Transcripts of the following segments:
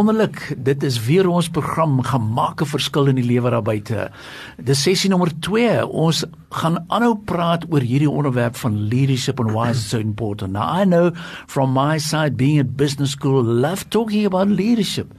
Wonderlik, dit is weer ons program gemaak 'n verskil in die lewe daar buite. Dis sessie nommer 2. Ons gaan aanhou praat oor hierdie onderwerp van leadership and why is it so important. Now I know from my side being at business school love talking about leadership.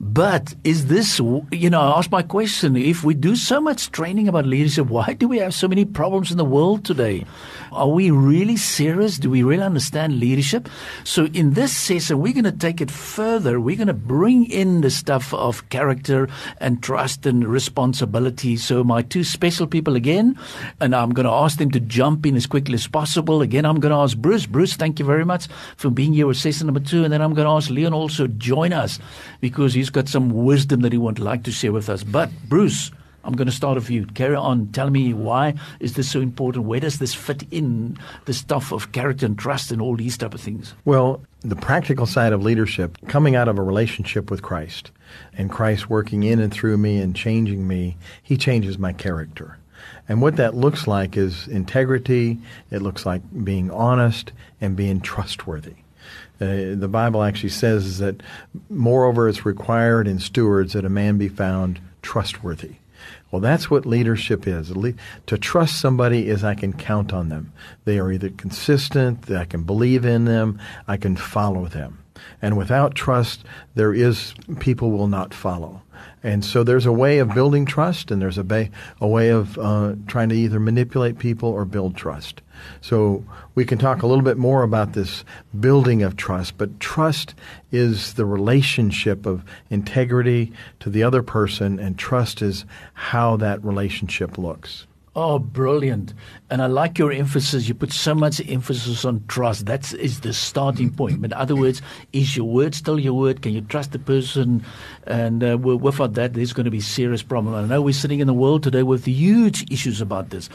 But is this, you know, I ask my question if we do so much training about leadership, why do we have so many problems in the world today? Are we really serious? Do we really understand leadership? So, in this session, we're going to take it further. We're going to bring in the stuff of character and trust and responsibility. So, my two special people again, and I'm going to ask them to jump in as quickly as possible. Again, I'm going to ask Bruce. Bruce, thank you very much for being here with session number two. And then I'm going to ask Leon also join us because he's got some wisdom that he would like to share with us. But, Bruce, I'm going to start with you. Carry on. Tell me why is this so important? Where does this fit in the stuff of character and trust and all these type of things? Well, the practical side of leadership coming out of a relationship with Christ and Christ working in and through me and changing me, he changes my character. And what that looks like is integrity, it looks like being honest and being trustworthy. Uh, the Bible actually says that, moreover, it's required in stewards that a man be found trustworthy. Well, that's what leadership is. To trust somebody is I can count on them. They are either consistent, I can believe in them, I can follow them. And without trust, there is people will not follow. And so there's a way of building trust, and there's a, ba- a way of uh, trying to either manipulate people or build trust. So we can talk a little bit more about this building of trust, but trust is the relationship of integrity to the other person, and trust is how that relationship looks. Oh, brilliant. And I like your emphasis. You put so much emphasis on trust. That is the starting point. But in other words, is your word still your word? Can you trust the person? And uh, without that, there's going to be serious problem. I know we're sitting in the world today with huge issues about this.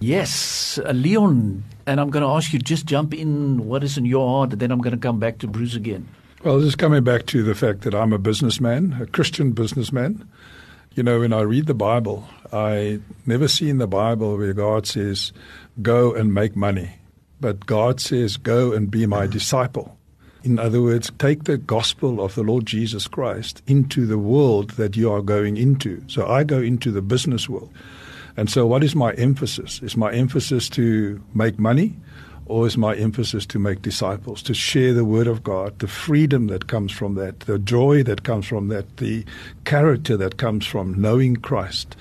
Yes, uh, Leon, and I'm going to ask you just jump in what is in your heart, and then I'm going to come back to Bruce again. Well, just coming back to the fact that I'm a businessman, a Christian businessman. You know, when I read the Bible, I never see in the Bible where God says, go and make money. But God says, go and be my disciple. In other words, take the gospel of the Lord Jesus Christ into the world that you are going into. So I go into the business world. And so, what is my emphasis? Is my emphasis to make money? or is my emphasis to make disciples, to share the word of God, the freedom that comes from that, the joy that comes from that, the character that comes from knowing Christ?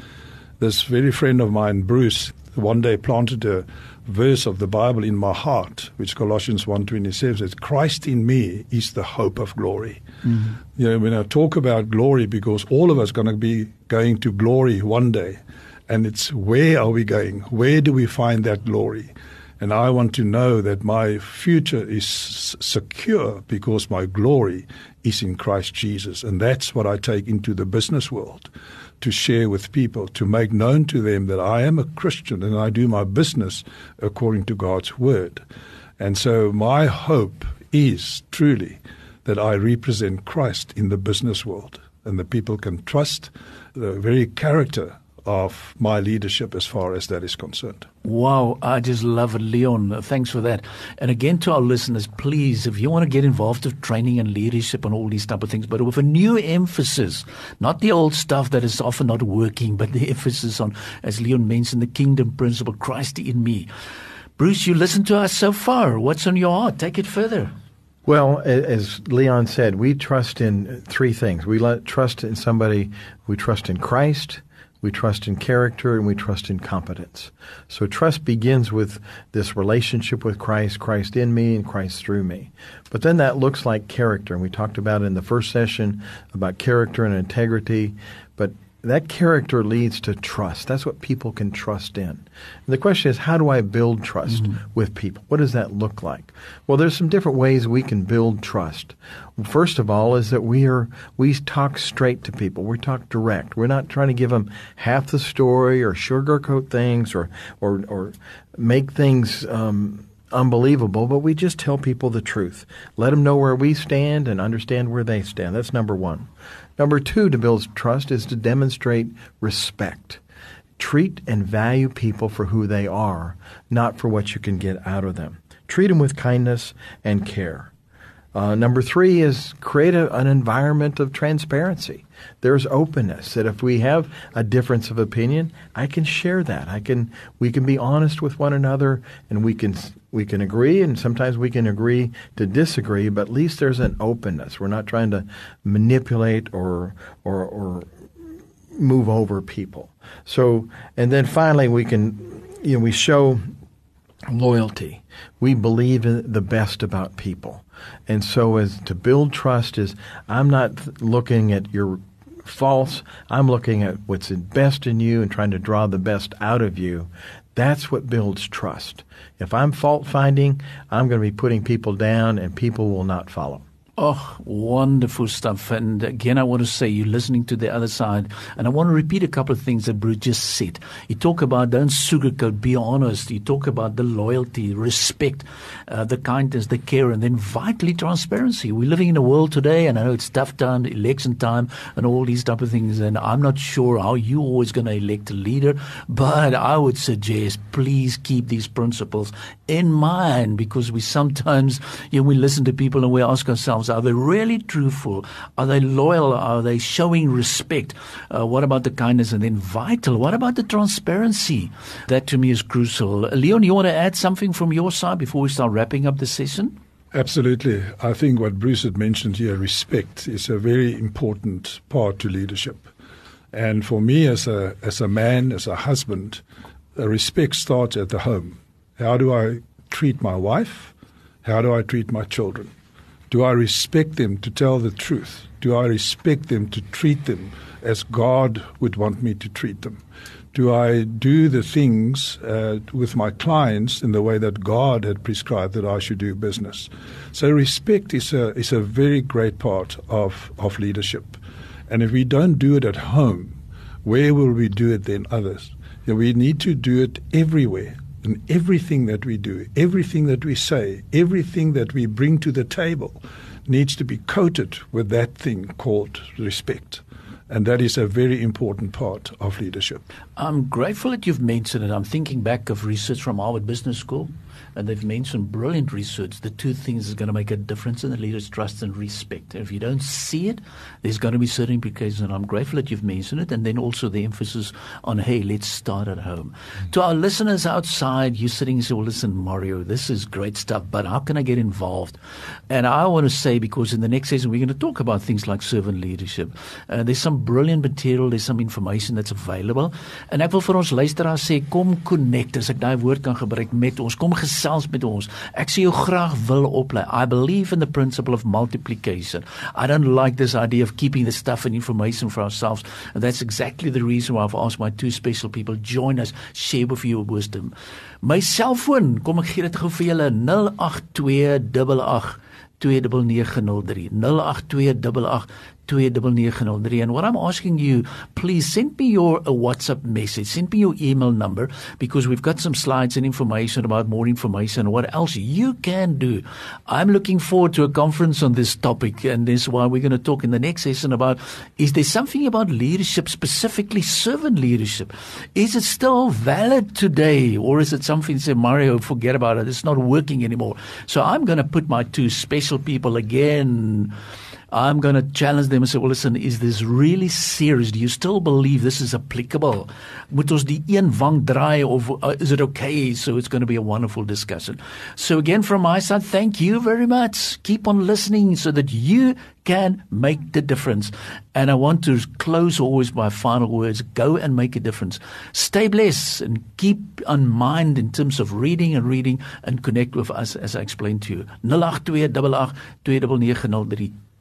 This very friend of mine, Bruce, one day planted a verse of the Bible in my heart, which Colossians 1.27 says, Christ in me is the hope of glory. Mm-hmm. You know, when I talk about glory, because all of us are going to be going to glory one day, and it's where are we going? Where do we find that glory? And I want to know that my future is secure because my glory is in Christ Jesus. And that's what I take into the business world to share with people, to make known to them that I am a Christian and I do my business according to God's word. And so my hope is truly that I represent Christ in the business world and the people can trust the very character of my leadership as far as that is concerned. Wow, I just love it, Leon. Thanks for that. And again, to our listeners, please, if you want to get involved with training and leadership and all these type of things, but with a new emphasis, not the old stuff that is often not working, but the emphasis on, as Leon mentioned, the kingdom principle, Christ in me. Bruce, you listened to us so far. What's on your heart? Take it further. Well, as Leon said, we trust in three things. We trust in somebody, we trust in Christ, we trust in character and we trust in competence. So trust begins with this relationship with Christ, Christ in me and Christ through me. But then that looks like character. And we talked about in the first session about character and integrity. But that character leads to trust. That's what people can trust in. And the question is, how do I build trust mm-hmm. with people? What does that look like? Well, there's some different ways we can build trust. First of all, is that we are we talk straight to people. We talk direct. We're not trying to give them half the story or sugarcoat things or or or make things. Um, unbelievable, but we just tell people the truth. Let them know where we stand and understand where they stand. That's number one. Number two, to build trust is to demonstrate respect. Treat and value people for who they are, not for what you can get out of them. Treat them with kindness and care. Uh, number three is create a, an environment of transparency. There's openness that if we have a difference of opinion, I can share that. I can we can be honest with one another, and we can we can agree, and sometimes we can agree to disagree. But at least there's an openness. We're not trying to manipulate or or or move over people. So, and then finally, we can you know we show loyalty. We believe in the best about people. And so as to build trust is I'm not looking at your faults. I'm looking at what's best in you and trying to draw the best out of you. That's what builds trust. If I'm fault finding, I'm going to be putting people down and people will not follow. Oh, wonderful stuff. And again, I want to say you're listening to the other side. And I want to repeat a couple of things that Bruce just said. You talk about don't sugarcoat, be honest. You talk about the loyalty, respect, uh, the kindness, the care, and then vitally transparency. We're living in a world today, and I know it's tough time, election time, and all these type of things. And I'm not sure how you're always going to elect a leader, but I would suggest please keep these principles in mind because we sometimes, you know, we listen to people and we ask ourselves, are they really truthful? Are they loyal? Are they showing respect? Uh, what about the kindness? And then vital, what about the transparency? That to me is crucial. Leon, you want to add something from your side before we start wrapping up the session? Absolutely. I think what Bruce had mentioned here, respect, is a very important part to leadership. And for me, as a as a man, as a husband, respect starts at the home. How do I treat my wife? How do I treat my children? Do I respect them to tell the truth? Do I respect them to treat them as God would want me to treat them? Do I do the things uh, with my clients in the way that God had prescribed that I should do business? So respect is a is a very great part of of leadership, and if we don't do it at home, where will we do it then? Others. You know, we need to do it everywhere in everything that we do, everything that we say, everything that we bring to the table needs to be coated with that thing called respect. And that is a very important part of leadership. I'm grateful that you've mentioned it. I'm thinking back of research from Harvard Business School and they've mentioned brilliant research. The two things is going to make a difference in the leader's trust and respect. And if you don't see it, there's going to be certain implications. And I'm grateful that you've mentioned it. And then also the emphasis on, hey, let's start at home. Mm-hmm. To our listeners outside, you're sitting and say, well, listen, Mario, this is great stuff, but how can I get involved? And I want to say, because in the next session, we're going to talk about things like servant leadership. Uh, there's some brilliant material, there's some information that's available. En ek wil vir ons luisteraars sê kom connect as ek daai woord kan gebruik met ons. Kom gesels met ons. Ek sê jou graag wil oplei. I believe in the principle of multiplication. I don't like this idea of keeping the stuff and information for ourselves. And that's exactly the reason why I've asked my two special people join us share with you wisdom. My selfoon, kom ek gee dit gou vir julle 08288 2903 08288 2903 and what I'm asking you please send me your a WhatsApp message. Send me your email number because we've got some slides and information about more information and what else you can do. I'm looking forward to a conference on this topic and this is why we're going to talk in the next session about is there something about leadership specifically servant leadership? Is it still valid today or is it something say Mario forget about it it's not working anymore? So I'm going to put my two special people again I'm going to challenge them and say, well, listen, is this really serious? Do you still believe this is applicable? Moet ons die een wang draai of uh, is it okay? So it's going to be a wonderful discussion. So again, from my side, thank you very much. Keep on listening so that you can make the difference. And I want to close always by final words. Go and make a difference. Stay blessed and keep on mind in terms of reading and reading and connect with us as I explained to you. 08288 2903